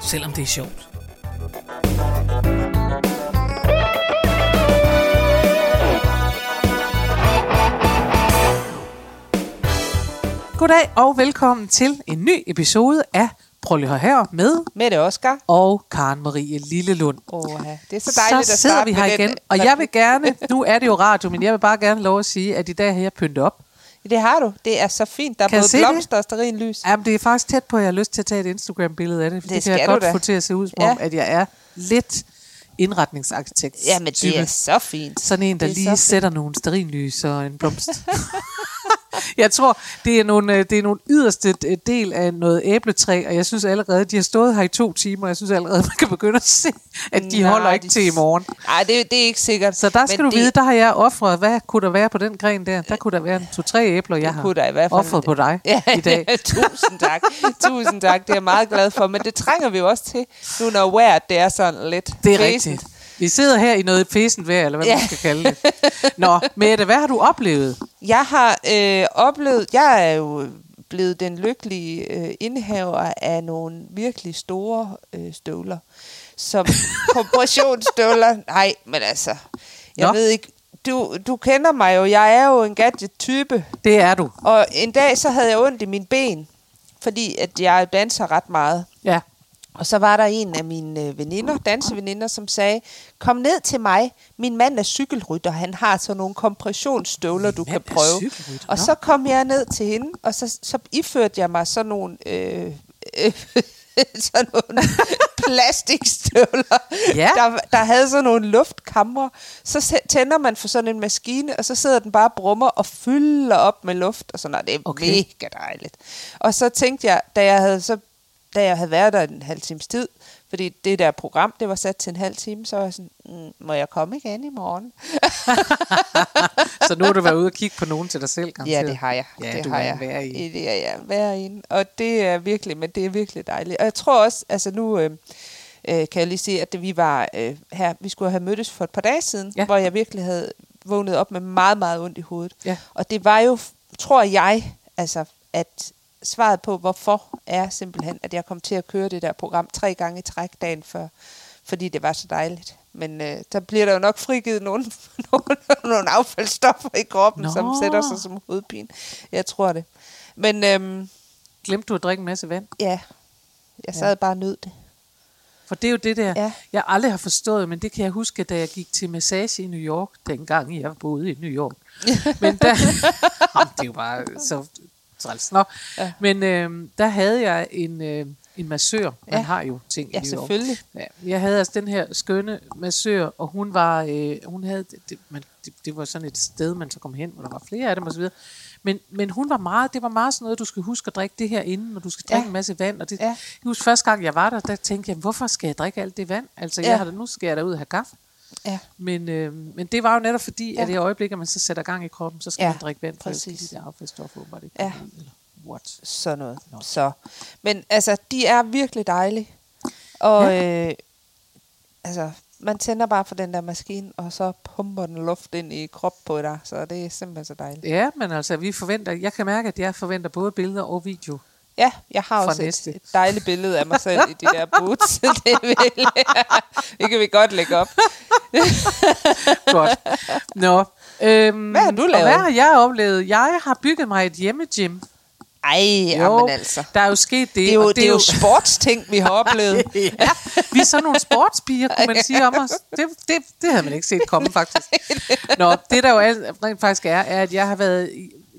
selvom det er sjovt. Goddag og velkommen til en ny episode af Prøv lige her med Mette Oscar. og Karen Marie Lillelund. Åh, ja. det er så dejligt så at sidder starte vi her igen, den. og jeg vil gerne, nu er det jo radio, men jeg vil bare gerne lov at sige, at i dag har jeg pyntet op. Det har du. Det er så fint. Der er Kan både se det? blomster og stearinlys. Jamen, det er faktisk tæt på, at jeg har lyst til at tage et Instagram-billede af det, det, Det kan jeg godt da. få til at se ud som om, Ja. at jeg er lidt indretningsarkitekt. Jamen, det er så fint. Sådan en, der er lige sætter nogle sterinlys og en blomst. jeg tror, det er, nogle, øh, det er nogle yderste øh, del af noget æbletræ, og jeg synes allerede, de har stået her i to timer, jeg synes allerede, man kan begynde at se, at de Nej, holder ikke de- til i morgen. Nej, det, det er ikke sikkert. Så der skal du vide, der har jeg offret, hvad kunne der være på den gren der? Der kunne der være to-tre æbler, jeg har der i hvert fald. offret på dig Ja, i dag. tusind tak. Tusind tak. Det er jeg meget glad for. Men det trænger vi jo også til, nu når vejret det er sådan lidt Det er rigtigt. Vi sidder her i noget fæsent vejr, eller hvad ja. Man skal kalde det. Nå, Mette, hvad har du oplevet? Jeg har øh, oplevet, jeg er jo blevet den lykkelige øh, indehaver af nogle virkelig store øh, støvler. Som kompressionsstøvler. Nej, men altså, jeg Nå. ved ikke, du, du kender mig jo, jeg er jo en gadget-type. Det er du. Og en dag, så havde jeg ondt i mine ben, fordi at jeg danser ret meget. Ja. Og så var der en af mine øh, veninder, danseveninder, som sagde, kom ned til mig, min mand er cykelrytter, han har sådan nogle kompressionsstøvler, du kan prøve. Og så kom jeg ned til hende, og så, så iførte jeg mig sådan nogle... Øh, øh, sådan nogle plastikstøvler, Ja. der, der havde sådan nogle luftkamre. Så tænder man for sådan en maskine, og så sidder den bare og brummer og fylder op med luft. Og sådan noget. Det er okay. mega dejligt. Og så tænkte jeg, da jeg havde, så, da jeg havde været der en halv times tid, fordi det der program, det var sat til en halv time, så var jeg sådan, mm, må jeg komme igen i morgen? Så nu har du været ude og kigge på nogen til dig selv, Ja, garanteret. det har jeg. Ja, det du har jeg. en værre i. Det er jeg hver en. Og det er virkelig, men det er virkelig dejligt. Og jeg tror også, altså nu øh, øh, kan jeg lige se, at vi var øh, her, vi skulle have mødtes for et par dage siden, Ja. ja. hvor jeg virkelig havde vågnet op med meget, meget ondt i hovedet. Ja. Og det var jo, tror jeg, altså, at svaret på, hvorfor er simpelthen, at jeg kom til at køre det der program tre gange i træk dagen før, fordi det var så dejligt. Men øh, der bliver der jo nok frigivet nogle, nogle, nogle affaldsstoffer i kroppen, Nå. Som sætter sig som hovedpine. Jeg tror det. Men øhm, Glemte du at drikke en masse vand? ja, jeg sad ja. bare og nød det. For det er jo det der, Ja. jeg aldrig har forstået, men det kan jeg huske, da jeg gik til massage i New York, dengang jeg boede i New York. Men der, Jamen, det er jo bare så træls. Nå. Ja. Men øh, der havde jeg en, øh, en massør. Man Ja. har jo ting Ja, i New York. selvfølgelig. Ja, jeg havde altså den her skønne massør, og hun var, øh, hun havde, det, man, det, det var sådan et sted, man så kom hen, hvor der var flere af dem osv. Men, men hun var meget, det var meget sådan noget, du skal huske at drikke det her inden, og du skal drikke Ja. en masse vand. Og det, Ja. jeg husker første gang, jeg var der, der tænkte jeg, hvorfor skal jeg drikke alt det vand? Altså, Ja. jeg har nu skal jeg da ud og have kaffe. Ja. Men, øh, men det var jo netop fordi, ja. At i det øjeblik, at man så sætter gang i kroppen, så skal ja. Man drikke vand, for de der affaldsstoffer åbenbart ikke Ja. ud, eller what. Sådan noget. Nå. Så. Men altså, de er virkelig dejlige. Og Ja. øh, altså, man tænder bare for den der maskine, og så pumper den luft ind i krop på dig. Så det er simpelthen så dejligt. Ja, men altså, vi forventer, jeg kan mærke, at jeg forventer både billeder og video. Ja, jeg har også næste. et, et dejligt billede af mig selv i de der boots. det, vil, det kan vi godt lægge op. Godt. Nå. Øhm, Hvad har du og lavet? Hvad har jeg oplevet? Jeg har bygget mig et hjemmegym. Ej, jamen altså. der er jo sket det. Det er jo, det er jo sportsting, vi har oplevet. ja, vi er sådan nogle sportspiger, kunne man sige om os. Det, det, det havde man ikke set komme, faktisk. Nå, det der jo rent faktisk er, er, at jeg har været...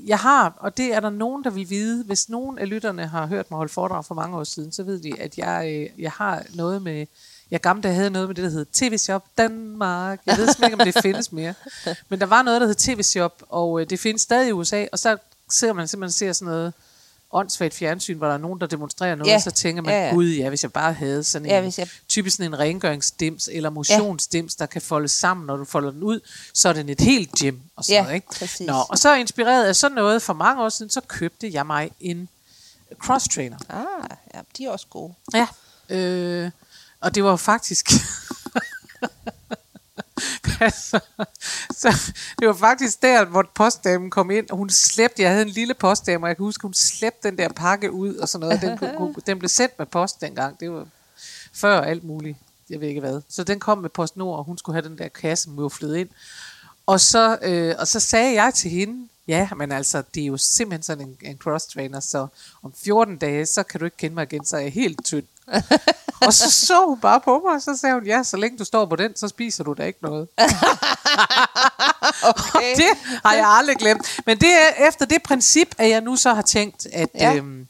Jeg har, og det er der nogen, der vil vide, hvis nogen af lytterne har hørt mig holde foredrag for mange år siden, så ved de, at jeg, øh, jeg har noget med... Jeg gamle dage havde noget med det, der hed TV-shop Danmark. Jeg ved simpelthen ikke, om det findes mere. Men der var noget, der hed TV-shop, og øh, det findes stadig i USA, og så ser man simpelthen ser sådan noget åndssvagt fjernsyn, hvor der er nogen, der demonstrerer noget, Ja. så tænker man, Ja, ja. gud ja, hvis jeg bare havde sådan en, Ja, hvis jeg- typisk sådan en rengøringsdims eller motionsdims, der kan folde sammen, når du folder den ud, så er den et helt gym og sådan Ja, noget, ikke? præcis. Nå, og så inspireret af sådan noget for mange år siden, så købte jeg mig en cross trainer. Ah, ja, de er også gode. Ja. Øh, og det var faktisk... altså, så det var faktisk der, hvor postdamen kom ind, og hun slæbte, jeg havde en lille postdame, og jeg kan huske, hun slæbte den der pakke ud, og sådan noget. Den, kunne- den blev sendt med post dengang. Det var før alt muligt. Jeg ved ikke hvad. Så den kom med PostNord, og hun skulle have den der kasse mufflet ind. Og så, øh, og så sagde jeg til hende, ja, men altså, det er jo simpelthen sådan en, en cross-trainer, så om 14 dage, så kan du ikke kende mig igen, så er jeg helt tynd. og så så hun bare på mig, og så sagde hun, ja, så længe du står på den, så spiser du da ikke noget. Okay. det har jeg aldrig glemt. Men det er efter det princip, at jeg nu så har tænkt, at... Ja. Øhm,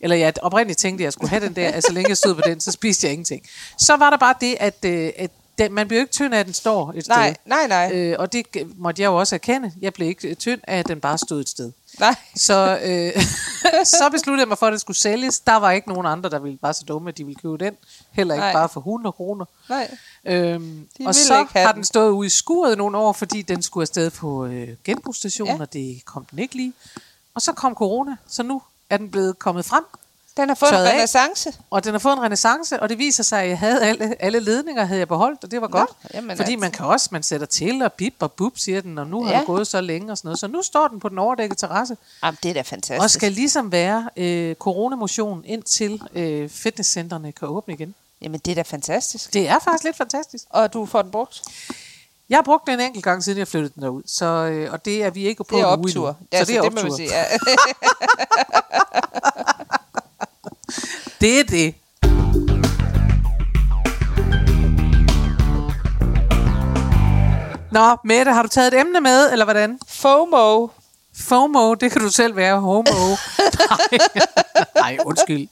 eller jeg oprindeligt tænkte, at jeg skulle have den der, at så længe jeg stod på den, så spiste jeg ingenting. Så var der bare det, at, øh, at den, man bliver ikke tynd af, at den står et Nej, sted. nej, nej. Øh, og det måtte jeg jo også erkende. Jeg blev ikke tynd af, at den bare stod et sted. Nej. Så, øh, så besluttede jeg mig for, at det skulle sælges. Der var ikke nogen andre, der ville bare så dumme, at de ville købe den. Heller ikke Nej. bare for 100 kroner. Nej. Øhm, De og så ikke har den. den stået ude i skuret nogle år, fordi den skulle afsted på øh, genbrugsstation, Ja. ja. og det kom den ikke lige. Og så kom corona, så nu er den blevet kommet frem, Den har fået en renaissance. og den har fået en renaissance, og det viser sig, at jeg havde alle, alle ledninger, havde jeg beholdt, og det var Nå, godt. jamen fordi altså. man kan også, man sætter til og bip og bup, siger den, og nu har Ja. det gået så længe og sådan noget. Så nu står den på den overdækkede terrasse, Jamen, det er da fantastisk. og skal ligesom være øh, coronamotion, indtil øh, fitnesscentrene kan åbne igen. Jamen, det er da fantastisk. Det er faktisk lidt fantastisk. Og du får den brugt? Jeg har brugt den en enkelt gang, siden jeg flyttede den derud, så, øh, og det er vi ikke på Det er en uge endnu. optur. Så det er det optur. man sige. Ja. Det er det. Nå, Mette, har du taget et emne med, eller hvordan? FOMO. FOMO, det kan du selv være. Homo. Nej. Nej, undskyld.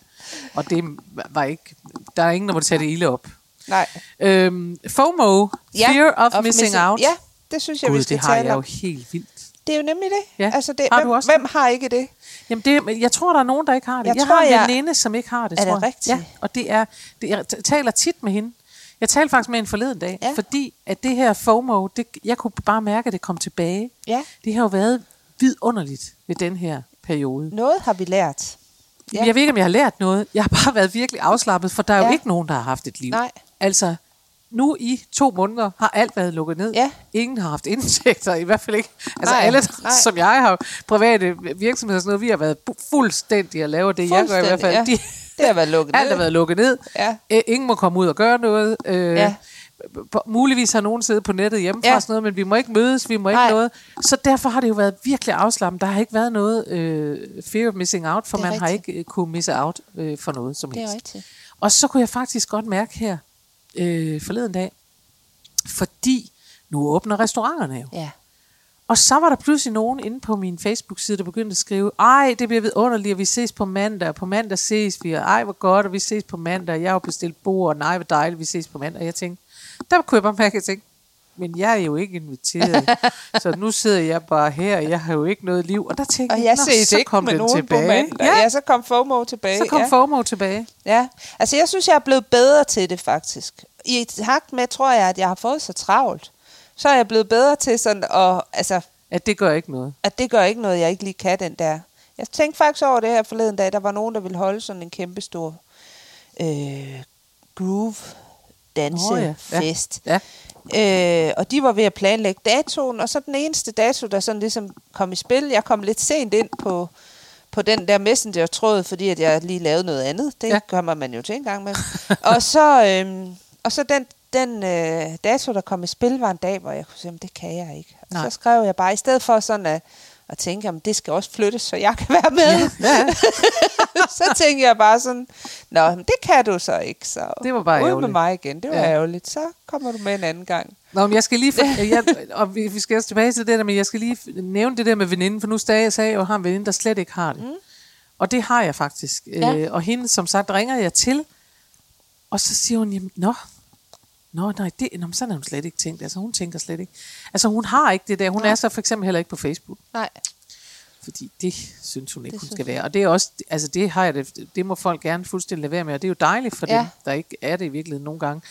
Og det var ikke... Der er ingen, der må tage det ilde op. Nej. Øhm, FOMO, Fear of, of missing, out. Ja, det synes jeg, vi Gud, skal det har tale jeg jo helt vildt. Det er jo nemlig det. Ja. Altså, det Har hvem, også hvem har ikke det? Jamen det, jeg tror, der er nogen, der ikke har det. Jeg Jeg, tror, har en jeg- veninde, som ikke har det, Er det jeg. rigtigt? Ja, og det er, det, jeg taler tit med hende. Jeg talte faktisk med hende forleden dag, Ja. fordi at det her FOMO, det, jeg kunne bare mærke, at det kom tilbage. Ja. Det har jo været vidunderligt ved den her periode. Noget har vi lært. Ja. Jeg ved ikke, om jeg har lært noget. Jeg har bare været virkelig afslappet, for der er Ja. jo ikke nogen, der har haft et liv. Nej. Altså, nu i to måneder har alt været lukket ned. Ja. Ingen har haft indtægter, i hvert fald ikke. Altså Nej, alle, nej. som jeg har, private virksomheder og sådan noget, vi har været fuldstændig at lave det, jeg gør i hvert fald. Ja. Det har været lukket alt ned. har været lukket ned. Ja. Æ, Ingen må komme ud og gøre noget. Øh, Ja. Muligvis har nogen siddet på nettet hjemmefra Ja. sådan noget, men vi må ikke mødes, vi må ikke Nej. noget. Så derfor har det jo været virkelig afslappet. Der har ikke været noget øh, fear of missing out, for man har rigtigt. ikke øh, kunne misse out øh, for noget som Det er helst. rigtigt. Og så kunne jeg faktisk godt mærke her øh, forleden dag, fordi nu åbner restauranterne jo. Ja. Og så var der pludselig nogen inde på min Facebook-side, der begyndte at skrive, ej, det bliver vidunderligt, og vi ses på mandag, og på mandag ses vi, og ej, hvor godt, og vi ses på mandag, og jeg har bestilt bord, og nej, hvor dejligt, vi ses på mandag. Og jeg tænkte, der kunne jeg bare mærke, at jeg tænkte, men jeg er jo ikke inviteret, så nu sidder jeg bare her, og jeg har jo ikke noget liv. Og der tænkte Og jeg "Nå, ses så kom den tilbage. Ja, Ja, så kom FOMO tilbage. så kom ja. FOMO tilbage. Ja, altså jeg synes, jeg er blevet bedre til det faktisk. I takt med, tror jeg, at jeg har fået så travlt, så er jeg blevet bedre til sådan, at, altså, At det gør ikke noget. at det gør ikke noget, jeg ikke lige kan den der. Jeg tænkte faktisk over det her forleden dag, der var nogen, der ville holde sådan en kæmpe stor øh, groove dansefest. Ja. Øh, og de var ved at planlægge datoen, og så den eneste dato, der sådan ligesom kom i spil, jeg kom lidt sent ind på, på den der messenger-tråd, fordi at jeg lige lavede noget andet. Det Ja. kommer man jo til en gang med. og så, øhm, og så den, den øh, dato, der kom i spil, var en dag, hvor jeg kunne sige, "Men det kan jeg ikke. Og Nej. så skrev jeg bare, i stedet for sådan at, at tænke, at det skal også flyttes, så jeg kan være med. Ja, så tænkte jeg bare sådan, nå, men det kan du så ikke. Så Det var bare ud med ærgerligt. mig igen, det var Ja. ærgerligt. Så kommer du med en anden gang. Nå, men jeg skal lige... For, jeg, og vi, vi skal også tilbage til det der, men jeg skal lige nævne det der med veninden, for nu sagde jeg, sagde at jeg har en veninde, der slet ikke har det. Mm. Og det har jeg faktisk. Ja. Øh, og hende, som sagt, ringer jeg til, og så siger hun, jamen, nå, Nå, nej, det, nå, sådan har hun slet ikke tænkt. Altså, hun tænker slet ikke. Altså, hun har ikke det der. Hun Nej. er så for eksempel heller ikke på Facebook. Nej. fordi det synes hun ikke, Det hun skal være. Og det er også, altså det har jeg det, det må folk gerne fuldstændig lade være med, og det er jo dejligt for Ja. dem, der ikke er det i virkeligheden nogle gange.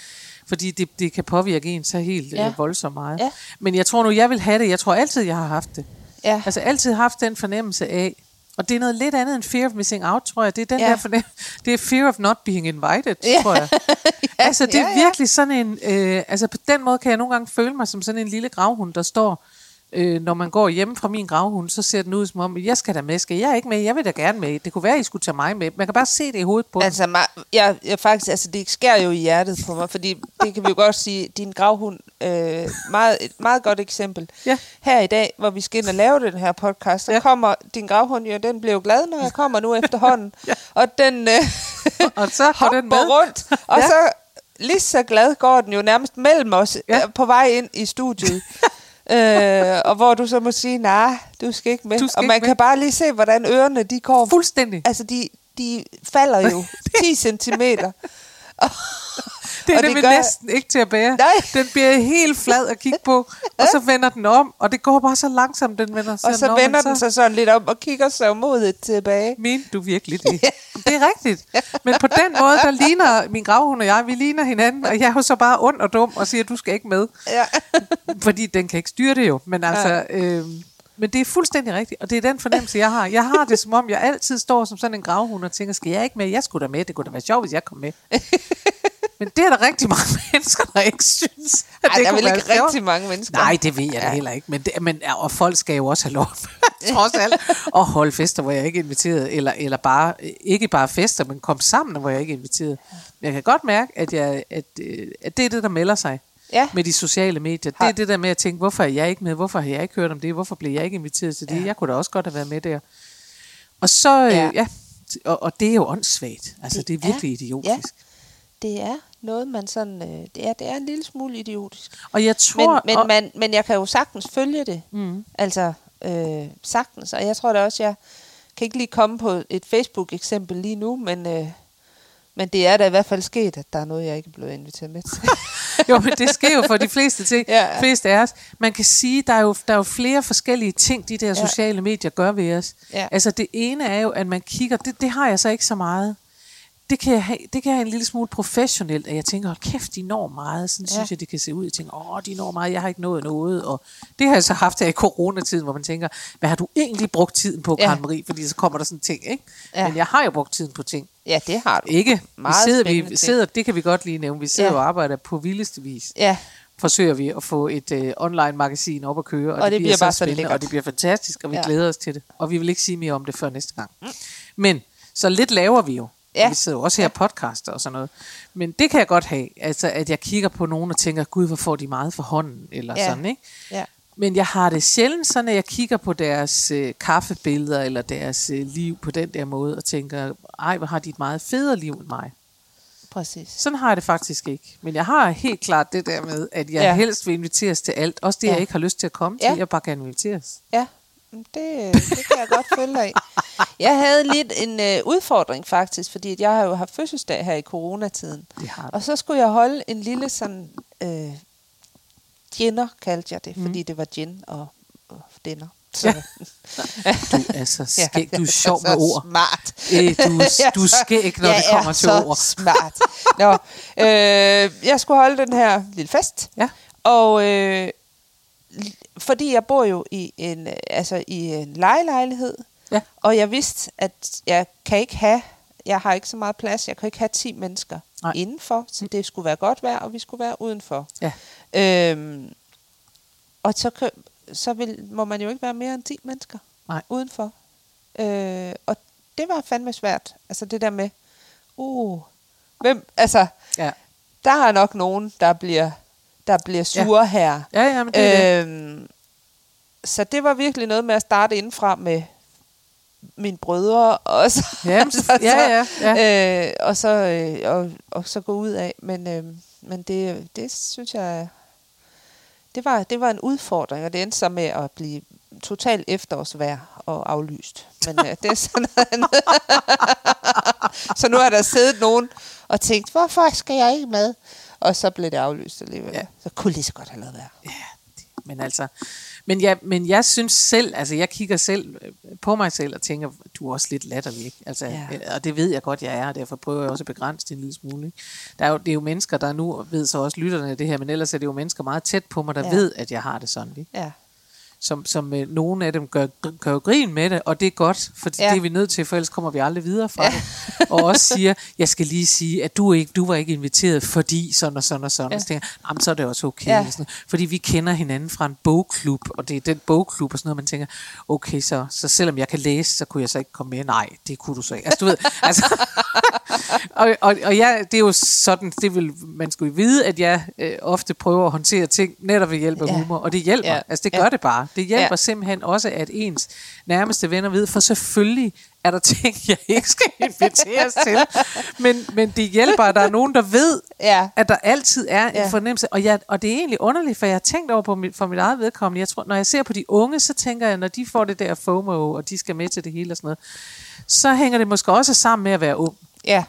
Fordi det, det kan påvirke en så helt Ja. ja. voldsomt meget. Ja. Men jeg tror nu, jeg vil have det. Jeg tror altid, jeg har haft det. Ja. Altså altid haft den fornemmelse af, og det er noget lidt andet end fear of missing out, tror jeg. Det er den Ja. der fornemmelse, det er fear of not being invited, Ja. tror jeg. altså det er ja, ja. virkelig sådan en, øh, altså på den måde kan jeg nogle gange føle mig som sådan en lille gravhund, der står, øh, når man går hjemme fra min gravhund, så ser den ud som om, jeg skal da med, skal jeg ikke med? Jeg vil da gerne med. Det kunne være, at I skulle tage mig med. Man kan bare se det i hovedet på. Altså, ma- jeg, jeg faktisk, altså, det skærer jo i hjertet på mig, fordi det kan vi jo godt sige, din gravhund, øh, meget, et meget godt eksempel. Ja. Her i dag, hvor vi skal ind og lave den her podcast, så Ja. kommer din gravhund jo, den bliver jo glad, når jeg kommer nu efterhånden. ja. Og den øh, Og så går den hopper med. rundt, og Ja. så lige så glad går den jo nærmest mellem os, Ja. ja. på vej ind i studiet. øh, og hvor du så må sige, nej, du skal ikke med. Skal og man ikke kan med. bare lige se, hvordan ørerne de går Fuldstændig. altså de, de falder jo 10 centimeter. Det er og det, det det gør- næsten ikke til at bære. Nej. Den bliver helt flad at kigge på, og så vender den om, og det går bare så langsomt, den vender sig Og så om, vender og den sig sådan lidt om og kigger så modigt tilbage. Mener du virkelig det? Det er rigtigt. Men på den måde, der ligner min gravhund og jeg, vi ligner hinanden, og jeg er jo så bare ond og dum og siger, du skal ikke med. Ja. Fordi den kan ikke styre det jo. Men altså, øh, men det er fuldstændig rigtigt, og det er den fornemmelse, jeg har. Jeg har det som om, jeg altid står som sådan en gravhund og tænker, skal jeg ikke med? Jeg skulle da med. Det kunne da være sjovt, hvis jeg kom med. Men det er der rigtig mange mennesker, der ikke synes. At Ej, det der er vel ikke rigtig mange mennesker. Nej, det ved jeg da heller ikke. Men, det, men, og folk skal jo også have lov, trods alt, at holde fester, hvor jeg ikke er inviteret. Eller, eller bare, ikke bare fester, men komme sammen, hvor jeg ikke er inviteret. Men jeg kan godt mærke, at, jeg, at, øh, at det er det, der melder sig Ja. med de sociale medier. Det er det der med at tænke, hvorfor er jeg ikke med? Hvorfor har jeg ikke hørt om det? Hvorfor blev jeg ikke inviteret til det? Ja. Jeg kunne da også godt have været med der. Og så, ja, Ja. øh, ja og, og det er jo åndssvagt. Altså, det, Det er virkelig er- idiotisk. Det er noget, man sådan... Øh, det, er, det er en lille smule idiotisk. Og jeg tror... Men, men, og, man, men jeg kan jo sagtens følge det. mm, Altså, øh, sagtens. Og jeg tror da også, jeg kan ikke lige komme på et Facebook-eksempel lige nu, men, øh, men det er da i hvert fald sket, at der er noget, jeg ikke er blevet inviteret med til. jo, men det sker jo for de fleste ting. Ja. ja. fleste af os. Man kan sige, der er jo, der er jo flere forskellige ting, de der Ja. sociale medier gør ved os. Ja. Altså det ene er jo, at man kigger, det, det har jeg så ikke så meget. Det kan, jeg have, det kan jeg have en lille smule professionelt, at jeg tænker, hold kæft, de når meget. Sådan Ja. ja. synes jeg, det kan se ud. Jeg tænker, åh, de når meget, jeg har ikke nået noget. Og det har jeg så haft her i coronatiden, hvor man tænker, hvad har du egentlig brugt tiden på, Ja. Karen Marie? Fordi så kommer der sådan ting, ikke? Ja. Men jeg har jo brugt tiden på ting. ja, det har du. Ikke? Meget vi sidder, vi sidder, det kan vi godt lige nævne, vi sidder Ja. ja. og arbejder på vildeste vis Ja, forsøger vi at få et øh, online-magasin op at køre, og, Og det bliver så bare så spændende, og det bliver fantastisk, og vi Ja. ja. glæder os til det. Og vi vil ikke sige mere om det før næste gang. Men, så lidt laver vi jo. Ja. Vi sidder jo også her og podcaster og sådan noget. Men det kan jeg godt have, altså at jeg kigger på nogen og tænker, gud, hvor får de meget for hånden, eller Ja. sådan, ikke? ja. Men jeg har det sjældent sådan, at jeg kigger på deres øh, kaffebilleder, eller deres øh, liv på den der måde, og tænker, ej, hvor har de et meget federe liv end mig. Præcis. Sådan har jeg det faktisk ikke. Men jeg har helt klart det der med, at jeg Ja. helst vil inviteres til alt. Også det, Ja. ja. jeg ikke har lyst til at komme Ja. til. Jeg bare kan inviteres. Ja, det, det kan jeg godt følge dig i. Jeg havde lidt en øh, udfordring faktisk, fordi at jeg har jo haft fødselsdag her i coronatiden. Det har du. Og så skulle jeg holde en lille sådan øh, dinner, kaldte jeg det, mm. fordi det var gin og, og dinner. Så, Ja. Du er så skæg. Du er sjov med ord. smart. Øh, du, du er skæg, når jeg det kommer er til ord. smart. Nå, øh, jeg skulle holde den her lille fest. Ja. Og øh, fordi jeg bor jo i en, øh, altså i en lejelejlighed, Ja. og jeg vidste, at jeg kan ikke have, jeg har ikke så meget plads, jeg kan ikke have 10 mennesker Nej. indenfor, så det skulle være godt vejr, og vi skulle være udenfor. Ja. Øhm, og så, kan, så vil, må man jo ikke være mere end 10 mennesker Nej. udenfor. Øh, og det var fandme svært. Altså det der med, uh, hvem, altså, Ja. der er nok nogen, der bliver, der bliver sure ja. her. Ja, ja, men det er det. Øhm, så det var virkelig noget med at starte indenfra med mine brødre, og så, Jamen, så- ja, ja, Øh, og, så, øh, og, og så gå ud af. Men, øh, men det, det synes jeg, det var, det var en udfordring, og det endte så med at blive totalt efterårsvejr og aflyst. Men øh, det er sådan noget så nu har der siddet nogen og tænkt, hvorfor skal jeg ikke med? Og så blev det aflyst alligevel. Ja. Ja. Så kunne lige så godt have lavet være. Ja, men altså, men jeg, men jeg synes selv, altså jeg kigger selv øh, på mig selv og tænker, du er også lidt latterlig, ikke? Altså, Ja. ja. Og det ved jeg godt, jeg er, og derfor prøver jeg også at begrænse det en lille smule. Ikke? Der er jo, det er jo mennesker, der nu ved så også lytterne af det her, men ellers er det jo mennesker meget tæt på mig, der ja. ved, at jeg har det sådan. Ikke? Ja. Som, som øh, nogle af dem gør, gør jo grin med det, og det er godt, for Ja. det er vi nødt til, for ellers kommer vi aldrig videre fra ja. det. Og også siger, jeg skal lige sige, at du, ikke, du var ikke inviteret, fordi sådan og sådan og sådan. Ja. Og så tænker "Jamen, så er det også okay. Ja. Ja. Sådan, fordi vi kender hinanden fra en bogklub, og det er den bogklub og sådan noget, man tænker, okay, så, så selvom jeg kan læse, så kunne jeg så ikke komme med. Nej, det kunne du så ikke. Altså, du ved, altså, og, og, og ja, det er jo sådan, det vil, man skulle vide, at jeg øh, ofte prøver at håndtere ting netop ved hjælp af Ja. ja. humor, og det hjælper. Ja. Ja. Altså det Ja. gør det bare. Det hjælper Ja. ja. simpelthen også, at ens nærmeste venner ved, for selvfølgelig er der ting, jeg ikke skal inviteres til. Men, men det hjælper, at der er nogen, der ved, Ja. at der altid er en Ja. fornemmelse. Og, jeg, og det er egentlig underligt, for jeg har tænkt over på mit, for mit eget vedkommende. Jeg tror, når jeg ser på de unge, så tænker jeg, når de får det der FOMO, og de skal med til det hele og sådan noget, så hænger det måske også sammen med at være ung. Ja.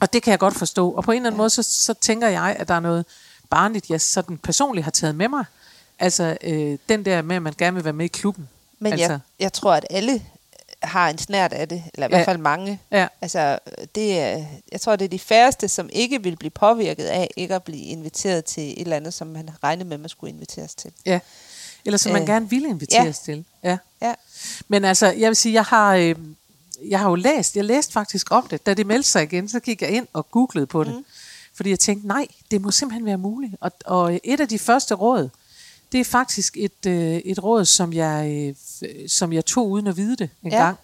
Og det kan jeg godt forstå. Og på en eller anden ja. måde, så, så tænker jeg, at der er noget barnligt, jeg sådan personligt har taget med mig. Altså øh, den der med, at man gerne vil være med i klubben. Men altså, jeg, jeg tror, at alle har en snært af det, eller i hvert Ja. fald mange. Ja. Altså, det er, jeg tror, det er de færreste, som ikke vil blive påvirket af ikke at blive inviteret til et eller andet, som man regnede med, man skulle inviteres til. Ja. Eller som man Øh, gerne ville inviteres til. Ja. Ja. Men altså, jeg vil sige, jeg har, øh, jeg har jo læst, jeg læste faktisk om det. Da det meldte sig igen, så gik jeg ind og googlede på det. Mm. Fordi jeg tænkte, nej, det må simpelthen være muligt. Og, og et af de første råd, det er faktisk et, øh, et råd, som jeg, øh, som jeg tog uden at vide det en Ja. gang.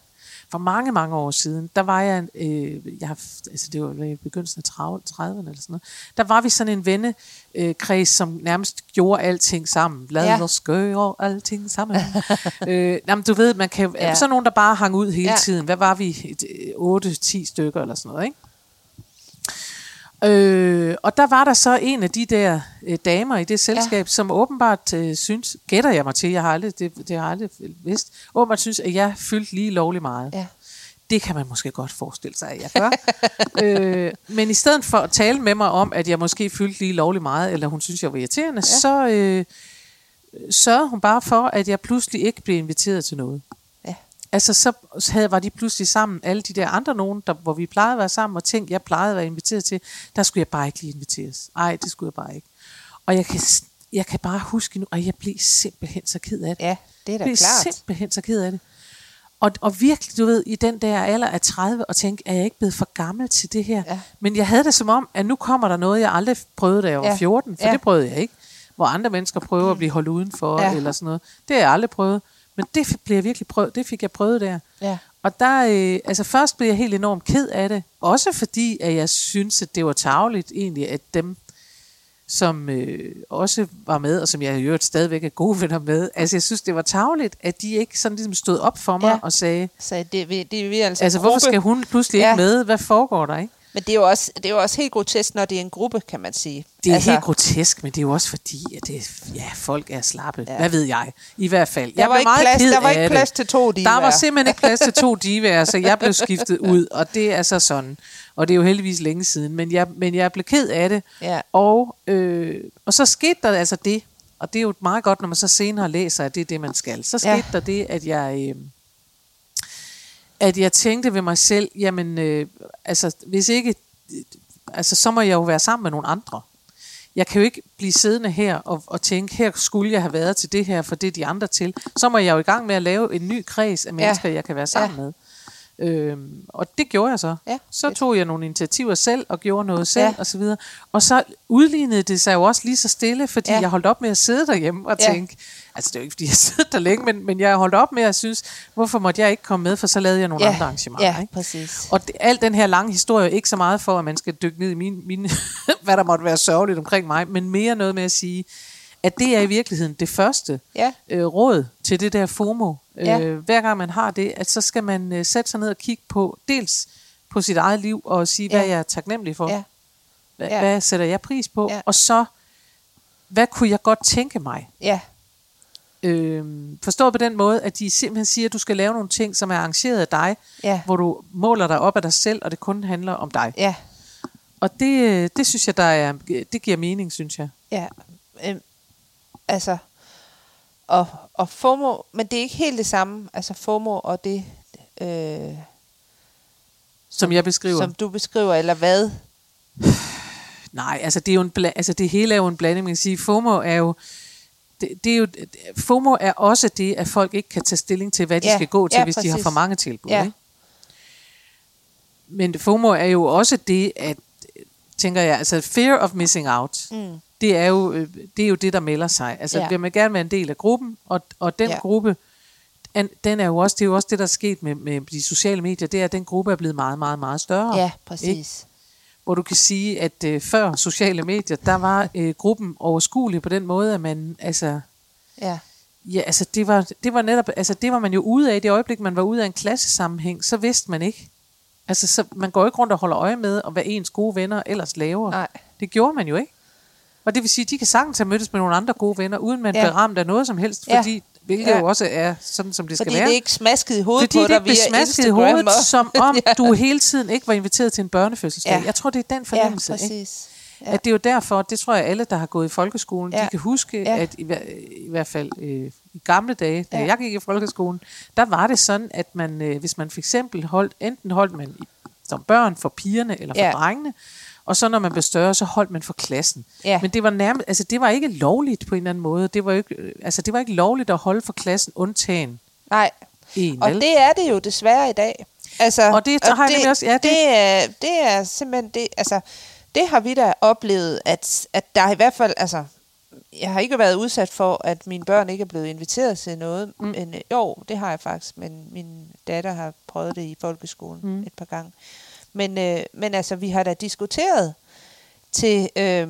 For mange, mange år siden, der var jeg, øh, jeg altså det var i begyndelsen af 30'erne eller sådan noget, der var vi sådan en vennekreds, som nærmest gjorde alting sammen. Lad Ja. os gøre alting sammen. øh, jamen, du ved, man kan, Ja. sådan nogen, der bare hang ud hele Ja. ja. tiden. Hvad var vi? 8-10 stykker eller sådan noget, ikke? Øh, og der var der så en af de der øh, damer i det selskab, ja. som åbenbart øh, synes, gætter jeg mig til, jeg har aldrig, det, det har jeg aldrig vidst, åbenbart synes, at jeg fyldte lige lovlig meget. Ja. Det kan man måske godt forestille sig, at jeg gør. øh, men i stedet for at tale med mig om, at jeg måske fyldte lige lovlig meget, eller hun synes, jeg var irriterende, ja. så øh, sørgede hun bare for, at jeg pludselig ikke blev inviteret til noget. Altså, så havde, var de pludselig sammen, alle de der andre nogen, der, hvor vi plejede at være sammen, og ting, jeg plejede at være inviteret til, der skulle jeg bare ikke lige inviteres. Nej, det skulle jeg bare ikke. Og jeg kan, jeg kan bare huske nu, at jeg blev simpelthen så ked af det. Ja, det er da Jeg blev klart. simpelthen så ked af det. Og, og virkelig, du ved, i den der alder af 30, og tænke, er jeg ikke blevet for gammel til det her? Ja. Men jeg havde det som om, at nu kommer der noget, jeg aldrig prøvede, da jeg var Ja. 14, for Ja. det prøvede jeg ikke. Hvor andre mennesker prøver at blive holdt udenfor, ja. eller sådan noget. Det har jeg aldrig prøvet. Men det fik- blev jeg virkelig prøvet, det fik jeg prøvet der. Ja. Og der, øh, altså først blev jeg helt enormt ked af det. Også fordi, at jeg synes, at det var tageligt egentlig, at dem, som øh, også var med, og som jeg i øvrigt stadigvæk er gode venner med, altså jeg synes, det var tageligt, at de ikke sådan ligesom stod op for mig Ja. og sagde, Så det, vi- det er vi altså, altså hvorfor skal hun pludselig Ja. ikke med? Hvad foregår der, ikke? Men det er, jo også, det er jo også helt grotesk, når det er en gruppe, kan man sige. Det er altså, helt grotesk, men det er jo også fordi, at det, ja, folk er slappe. Ja. Hvad ved jeg? I hvert fald. Der jeg var ikke meget plads- der var ikke plads det. til to Der divaer. var simpelthen ikke plads til to divaer, så jeg blev skiftet ud, og det er så sådan. Og det er jo heldigvis længe siden, men jeg, men jeg blev ked af det. Ja. Og, øh, og så skete der altså det, og det er jo meget godt, når man så senere læser, at det er det, man skal. Så skete ja. der det, at jeg... Øh, at jeg tænkte ved mig selv, jamen, øh, altså, hvis ikke, altså, så må jeg jo være sammen med nogle andre. Jeg kan jo ikke blive siddende her og, og tænke, her skulle jeg have været til det her, for det er de andre til. Så må jeg jo i gang med at lave en ny kreds af mennesker, ja. jeg kan være sammen ja. med. Øhm, og det gjorde jeg så. Ja, så fedt. tog jeg nogle initiativer selv, og gjorde noget selv, Ja. og så videre. Og så udlignede det sig jo også lige så stille, fordi Ja. jeg holdt op med at sidde derhjemme og Ja. tænke, altså det er jo ikke, fordi jeg sidder der længe, men, men jeg holdt op med at synes, hvorfor måtte jeg ikke komme med, for så lavede jeg nogle Ja, andre arrangementer. ja, ikke? præcis. Og det, al den her lange historie er ikke så meget for, at man skal dykke ned i mine, mine hvad der måtte være sørgeligt omkring mig, men mere noget med at sige, at det er i virkeligheden det første Ja. øh, råd til det der FOMO. Ja. Øh, hver gang man har det, at så skal man øh, sætte sig ned og kigge på, dels på sit eget liv, og sige, hvad Ja. jeg er taknemmelig for. Ja. Hvad, Ja. hvad sætter jeg pris på? Ja. Og så, hvad kunne jeg godt tænke mig? Ja. Øhm, forstået på den måde, at de simpelthen siger, at du skal lave nogle ting, som er arrangeret af dig, Ja. hvor du måler dig op af dig selv, og det kun handler om dig. Ja. Og det, øh, det synes jeg, der er, det giver mening, synes jeg. Ja, øhm, altså, og, og FOMO, men det er ikke helt det samme, altså FOMO og det, øh, Som jeg beskriver. som du beskriver, eller hvad? Nej, altså det, er jo en bla- altså det hele er jo en blanding. Man kan sige, FOMO er jo, det, det er jo, FOMO er også det, at folk ikke kan tage stilling til, hvad de Ja, skal gå til, ja, hvis de har præcis. for mange tilbud. Ja. Ikke? Men FOMO er jo også det, at, tænker jeg, altså fear of missing out, Mm. Det er jo øh, det, er jo det der melder sig. Altså Ja. vil man gerne være en del af gruppen, og, og den Ja. gruppe, den er jo også, det er jo også det, der er sket med, med de sociale medier, det er, at den gruppe er blevet meget, meget, meget større. Ja, Ikke? præcis. hvor du kan sige, at øh, før sociale medier, der var øh, gruppen overskuelig på den måde, at man, altså, Ja, ja, altså det var, det var netop, altså det var man jo ude af, i det øjeblik, man var ude af en klassesammenhæng, så vidste man ikke. Altså, så, man går ikke rundt og holder øje med, og hvad ens gode venner ellers laver. nej. Det gjorde man jo ikke. Og det vil sige, at de kan sagtens have mødtes med nogle andre gode venner, uden man Ja. ja. bliver ramt af noget som helst, Ja. fordi, hvilket Ja. jo også er sådan, som det Fordi skal være. det er ikke smasket i hovedet Fordi på det dig ikke blev via smasket i Instagram. hovedet, som om ja. du hele tiden ikke var inviteret til en børnefødselsdag. Ja. Ja. Jeg tror, det er den Ja, fornemmelse. ikke? præcis. Ja. At det er jo derfor, det tror jeg alle, der har gået i folkeskolen, Ja. ja. de kan huske, Ja. ja. at i, i hvert fald øh, i gamle dage, da Ja. ja. jeg gik i folkeskolen, der var det sådan, at man, øh, hvis man for eksempel holdt, enten holdt man i, som børn for pigerne eller for Ja. ja. drengene, og så når man blev større, så holdt man for klassen. Ja. Men det var nærmest, altså det var ikke lovligt på en eller anden måde. Det var ikke, øh, altså det var ikke lovligt at holde for klassen undtagen Nej, en, og vel? det er det jo desværre i dag. Altså, Og det- så har jeg nemlig også- ja, det- det, er, det er simpelthen det, altså, det har vi da oplevet, at, at der i hvert fald, altså, jeg har ikke været udsat for, at mine børn ikke er blevet inviteret til noget, mm. men jo, det har jeg faktisk, men min datter har prøvet det i folkeskolen mm. et par gange. Men, øh, men altså, vi har da diskuteret til, øh,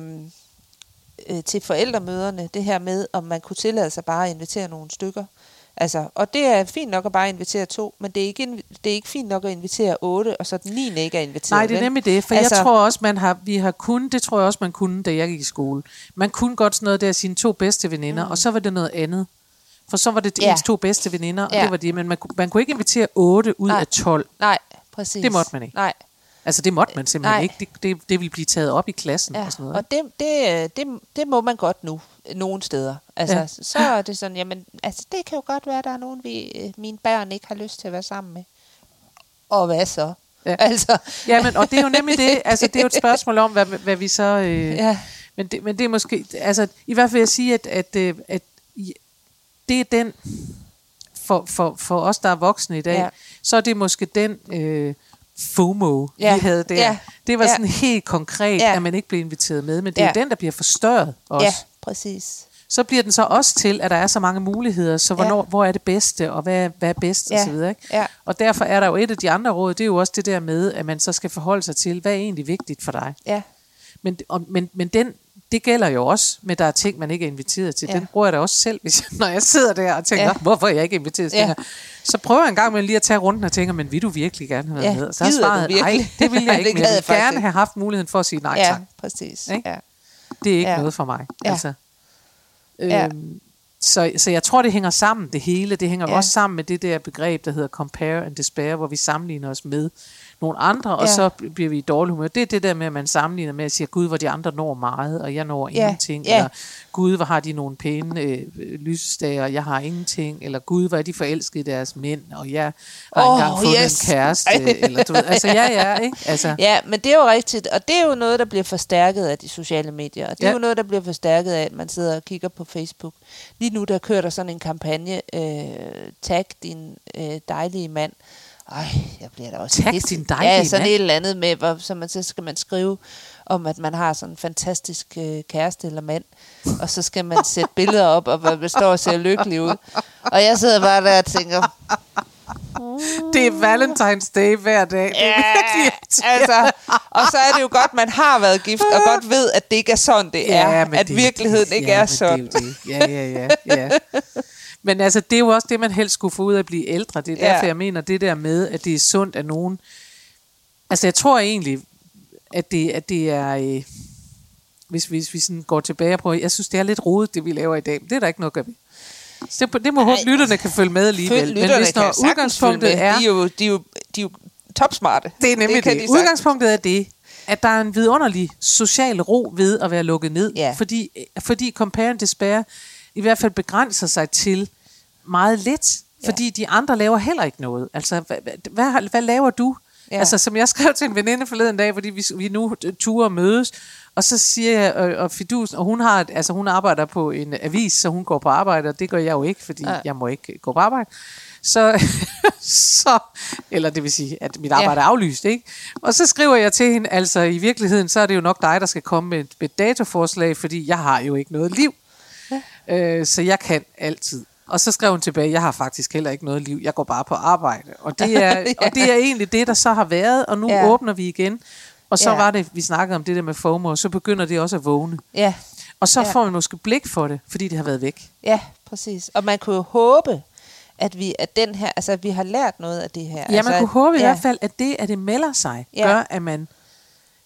øh, til forældremøderne, det her med, om man kunne tillade sig bare at invitere nogle stykker. Altså, og det er fint nok at bare invitere to, men det er ikke, det er ikke fint nok at invitere otte, og så den niende ikke er inviteret. Nej, det er nemlig det, for altså, jeg tror også, man har, vi har kun, det tror jeg også, man kunne, da jeg gik i skole. Man kunne godt sådan noget der sine to bedste veninder, mm. og så var det noget andet. For så var det Ja. ens to bedste veninder, og Ja. det var det, men man, man kunne ikke invitere 8 ud Nej. af 12. Nej, præcis. Det måtte man ikke. Nej, Altså det måtte man simpelthen Nej. ikke. Det, det, det ville blive taget op i klassen ja. og sådan noget. og det, det, det, det må man godt nu, nogle steder. Altså, Ja. så er det sådan, jamen, altså, det kan jo godt være, at der er nogen, vi, øh, mine børn ikke har lyst til at være sammen med. Og hvad så? Ja. Altså, Ja, men, og det er jo nemlig det, altså det er jo et spørgsmål om, hvad, hvad vi så... Øh, Ja. men, det, men det er måske, altså i hvert fald vil jeg sige, at, at, øh, at i- det er den, for, for, for os, der er voksne i dag, ja. så er det måske den øh, FOMO, Ja. vi havde der. Ja. Det var Ja. sådan helt konkret, Ja. at man ikke blev inviteret med, men det er Ja. jo den, der bliver forstørret også. ja, præcis. Så bliver den så også til, at der er så mange muligheder, så hvornår, Ja. hvor er det bedste, og hvad, hvad er bedst, Ja. og så videre. Ikke? Ja. Og derfor er der jo et af de andre råd, det er jo også det der med, at man så skal forholde sig til, hvad er egentlig vigtigt for dig. Ja, Men, og, men, men den, det gælder jo også med, at der er ting, man ikke er inviteret til. Ja. Den bruger jeg da også selv, hvis jeg, når jeg sidder der og tænker, Ja. hvorfor er jeg ikke inviteret til Ja. det her? Så prøver jeg en gang med lige at tage runden og tænker, men vil du virkelig gerne have været Ja, med? Så du svaret, nej, det vil jeg ikke, men jeg vil gerne have haft muligheden for at sige nej ja, tak. præcis. Ja. Det er ikke Ja. noget for mig. Ja. Altså. Ja. Øhm, så, så jeg tror, det hænger sammen, det hele. Det hænger ja. også sammen med det der begreb, der hedder compare and despair, hvor vi sammenligner os med nogle andre, og Ja. så bliver vi i dårlig humør. Det er det der med, at man sammenligner med at sige, gud, hvor de andre når meget, og jeg når Ja. ingenting. Ja. Eller gud, hvor har de nogle pæne øh, lysestager, og jeg har ingenting. Eller gud, hvor er de forelskede i deres mænd, og jeg har oh, engang fundet yes. en kæreste. Eller du ved, altså ja, ja, ikke? Altså, Ja, men det er jo rigtigt, og det er jo noget, der bliver forstærket af de sociale medier, og det er Ja. jo noget, der bliver forstærket af, at man sidder og kigger på Facebook. Lige nu, der kører der sådan en kampagne, øh, tag din øh, dejlige mand. Ej, jeg bliver da også Tag pisse- din dejlige Ja, sådan mand? et eller andet med, hvor, så, man, så skal man skrive om, at man har sådan en fantastisk øh, kæreste eller mand, og så skal man sætte billeder op, og man står og ser lykkelig ud. Og jeg sidder bare der og tænker, det er Valentine's Day hver dag. Det er Ja, virkelig irriterende. altså, og så er det jo godt, man har været gift, og godt ved, at det ikke er sådan, det er. men at det er virkeligheden det. ikke ja, er sådan. Det er det. Ja, ja, ja, ja. Men altså, det er jo også det, man helst skulle få ud af at blive ældre. Det er Ja. derfor, jeg mener det der med, at det er sundt, at nogen... Altså, jeg tror egentlig, at det, at det er... Øh, hvis, hvis vi sådan går tilbage og prøver... Jeg synes, det er lidt rodet, det vi laver i dag. Men det er der ikke noget at gøre. Så det, det må håbe, Ej, lytterne kan følge med alligevel. Lytterne hvis kan når udgangspunktet er... De er jo, de er jo, de er jo topsmarte. Det er nemlig det. det. de. Udgangspunktet er det, at der er en vidunderlig social ro ved at være lukket ned. Ja. Fordi, fordi compare and despair i hvert fald begrænser sig til meget lidt, fordi de andre laver heller ikke noget. Altså, hvad, hvad, hvad, laver du? Ja. Ja. Altså, som jeg skrev til en veninde forleden dag, fordi vi, vi nu turer mødes, og så siger jeg, og, og Fidus, og hun, har, altså, hun arbejder på en avis, så hun går på arbejde, og det gør jeg jo ikke, fordi Ja. jeg må ikke gå på arbejde. Så, så, eller det vil sige, at mit arbejde er aflyst, ikke? Og så skriver jeg til hende, altså i virkeligheden, så er det jo nok dig, der skal komme med et, med et datoforslag, fordi jeg har jo ikke noget liv. Øh, så jeg kan altid. Og så skrev hun tilbage, jeg har faktisk heller ikke noget liv, jeg går bare på arbejde. Og det er, ja. og det er egentlig det, der så har været, og nu ja. Åbner vi igen. Og så Ja. var det, vi snakkede om det der med FOMO, og så begynder det også at vågne. Ja, Og så Ja. får vi måske blik for det, fordi det har været væk. ja, præcis. Og man kunne jo håbe, at vi, at den her, altså, at vi har lært noget af det her. Ja, altså, man kunne at- håbe i ja, hvert fald, at det, at det melder sig, Ja. gør, at man...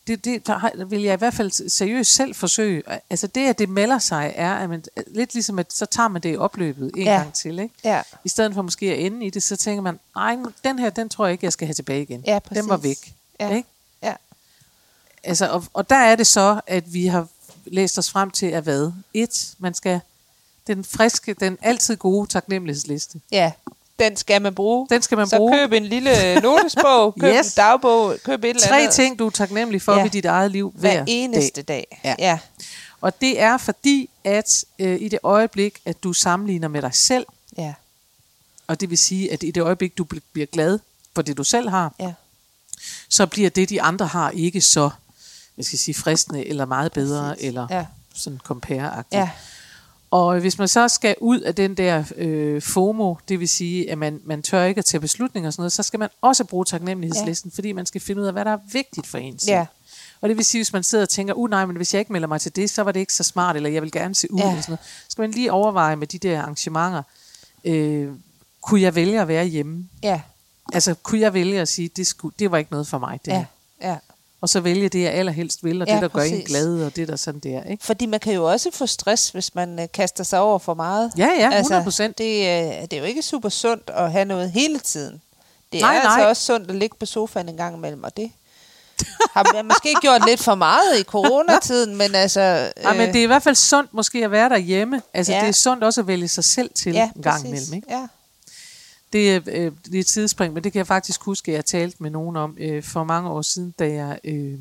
Det, det der vil jeg i hvert fald seriøst selv forsøge. Altså det, at det melder sig, er, at man, lidt ligesom, at så tager man det i opløbet en Ja. gang til. Ikke? Ja, I stedet for måske at ende i det, så tænker man, nej, den her, den tror jeg ikke, jeg skal have tilbage igen. Ja, den var væk. Ja. Ikke? ja, Altså, og, og der er det så, at vi har læst os frem til, at hvad? Et, man skal, den friske, den altid gode taknemmelighedsliste. ja. Den skal man bruge. Den skal man så bruge. køb en lille notesbog, køb Yes. en dagbog, køb et eller Tre andet. ting, du er taknemmelig for Ja. ved dit eget liv hver, hver eneste dag. dag. Ja. ja. Og det er fordi, at øh, i det øjeblik, at du sammenligner med dig selv, ja. og det vil sige, at i det øjeblik, du bl- bliver glad for det, du selv har, ja. så bliver det, de andre har, ikke så, jeg skal sige, fristende, eller meget bedre, Præcis. eller Ja. sådan compare Ja. Og hvis man så skal ud af den der øh, FOMO, det vil sige, at man, man tør ikke at tage beslutninger og sådan noget, så skal man også bruge taknemmelighedslisten, ja. fordi man skal finde ud af, hvad der er vigtigt for en selv. Ja. Og det vil sige, hvis man sidder og tænker, uh nej, men hvis jeg ikke melder mig til det, så var det ikke så smart, eller jeg vil gerne se ud, Ja. eller sådan noget. Så skal man lige overveje med de der arrangementer, øh, kunne jeg vælge at være hjemme? Ja. Altså, kunne jeg vælge at sige, det, skulle, det var ikke noget for mig, det Ja. her. ja. Og så vælge det, jeg allerhelst vil, og Ja, det, der gør en præcis. glad, og det, der sådan der, ikke? Fordi man kan jo også få stress, hvis man øh, kaster sig over for meget. Ja, ja, 100%. Altså, det, øh, det er jo ikke super sundt at have noget hele tiden. Det Nej, er altså nej. også sundt at ligge på sofaen en gang imellem, og det har man måske gjort lidt for meget i coronatiden, men altså... Øh, ja, men det er i hvert fald sundt måske at være derhjemme. Altså, Ja. ja. det er sundt også at vælge sig selv til ja, en gang præcis. imellem, ikke? Ja, Det er, øh, det er et tidsspring, men det kan jeg faktisk huske, at jeg talte med nogen om øh, for mange år siden, da jeg, øh,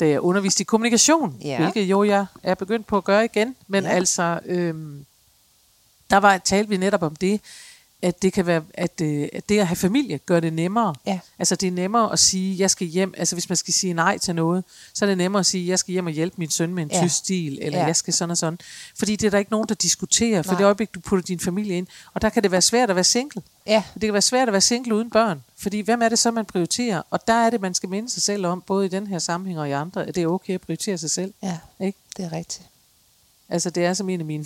da jeg underviste i kommunikation, Ja. hvilket jo jeg er begyndt på at gøre igen. Men Ja. ja. altså, øh, der var talte vi netop om det, at det kan være, at, øh, at det at have familie gør det nemmere. Ja. Altså det er nemmere at sige, jeg skal hjem, altså hvis man skal sige nej til noget, så er det nemmere at sige, jeg skal hjem og hjælpe min søn med en Ja. tysk stil, eller Ja. jeg skal sådan og sådan. Fordi det er der ikke nogen, der diskuterer, for Nej. det øjeblik, du putter din familie ind, og der kan det være svært at være single. ja, Det kan være svært at være single uden børn, fordi hvem er det så, man prioriterer? Og der er det, man skal minde sig selv om, både i den her sammenhæng og i andre, at det er okay at prioritere sig selv. ja, Ikke? det er rigtigt. Altså, det er som en af mine...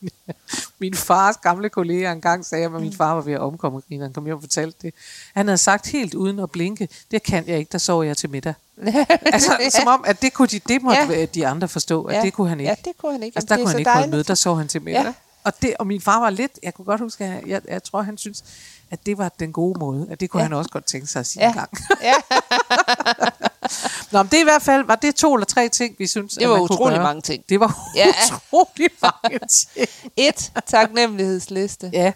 min, min fars gamle kolleger engang sagde, at min far var ved at omkomme, og han kom hjem og fortalte det. Han havde sagt helt uden at blinke, det kan jeg ikke, der sover jeg til middag. Altså, ja. som om, at det, kunne de, det måtte Ja. de andre forstå, at Ja. det kunne han ikke. Ja, det kunne han ikke. Altså, der Jamen, kunne han så ikke holde dejligt. der sov han til middag. Ja. Og, det, og min far var lidt, jeg kunne godt huske, at jeg, jeg tror, han synes, at det var den gode måde, at det kunne Ja. han også godt tænke sig at sige Ja. en gang. Ja, Nå, men det i hvert fald, var det to eller tre ting, vi synes, det var utrolig mange ting. Det var Ja. utrolig mange ting. Et, taknemmelighedsliste. Ja.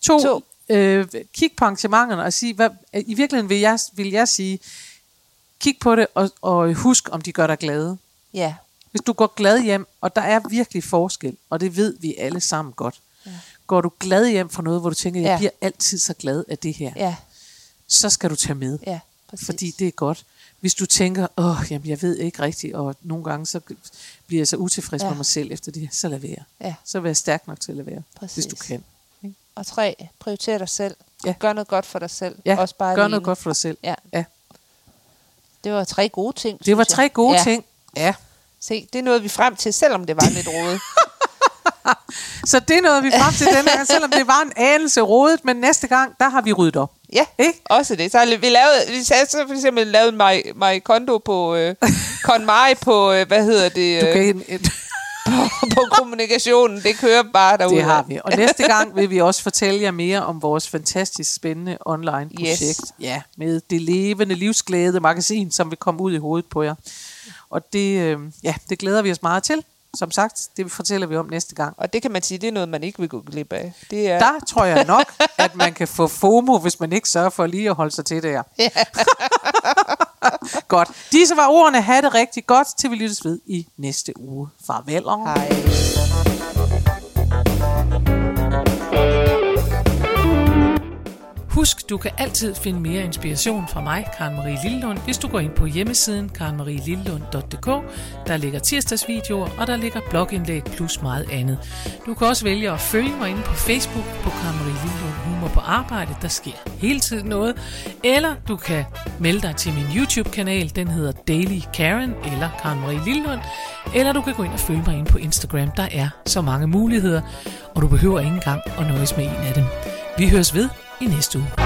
To, To. to. Øh, kig på arrangementerne og sige, hvad, i virkeligheden vil jeg, vil jeg sige, kig på det og, og husk, om de gør dig glade. Ja, Hvis du går glad hjem, og der er virkelig forskel, og det ved vi alle sammen godt. Ja. Går du glad hjem for noget, hvor du tænker, jeg Ja. ja. bliver altid så glad af det her, ja, så skal du tage med, ja, præcis. fordi det er godt. Hvis du tænker, åh, jamen, jeg ved ikke rigtigt, og nogle gange så bliver jeg så utilfreds Ja. ja. med mig selv efter det her, så lad være. Ja. Så vær stærk nok til at lade være, Præcis. hvis du kan. Ikke? Og tre, prioriter dig selv. Ja. Gør noget godt for dig selv. Ja, Også bare gør alene. noget godt for dig selv. Ja. ja. Det var tre gode ting. Det var tre jeg. gode ja. ja. ting. Ja. Se, det nåede vi frem til, selvom det var lidt rodet. Så det nåede vi frem til den her, selvom det var en anelse rodet, men næste gang, der har vi ryddet op. Ja, Ikke? også det. Så har vi lavede, vi sagde så for eksempel lavet mig, mig kondo på, øh, KonMari på, øh, hvad hedder det, Du øh, kan, på, på kommunikationen. Det kører bare derude. det har vi. Og næste gang vil vi også fortælle jer mere om vores fantastisk spændende online projekt. Yes. Ja, med det levende, livsglæde magasin, som vil komme ud i hovedet på jer. Og det, øh, ja, det glæder vi os meget til. Som sagt, det fortæller vi om næste gang. Og det kan man sige, det er noget, man ikke vil gå glip af. Det er... Der tror jeg nok, at man kan få FOMO, hvis man ikke sørger for lige at holde sig til det her. Ja. godt. Disse var ordene. Ha' det rigtig godt, til vi lyttes ved i næste uge. Farvel. Hej. Husk, du kan altid finde mere inspiration fra mig, Karen Marie Lillelund, hvis du går ind på hjemmesiden karenmarielillelund.dk. Der ligger tirsdagsvideoer, og der ligger blogindlæg plus meget andet. Du kan også vælge at følge mig inde på Facebook på Karen Marie Lillelund Humor på Arbejde. Der sker hele tiden noget. Eller du kan melde dig til min YouTube-kanal. Den hedder Daily Karen eller Karen Marie Lillelund. Eller du kan gå ind og følge mig inde på Instagram. Der er så mange muligheder, og du behøver ikke engang at nøjes med en af dem. Vi høres ved i næste uge.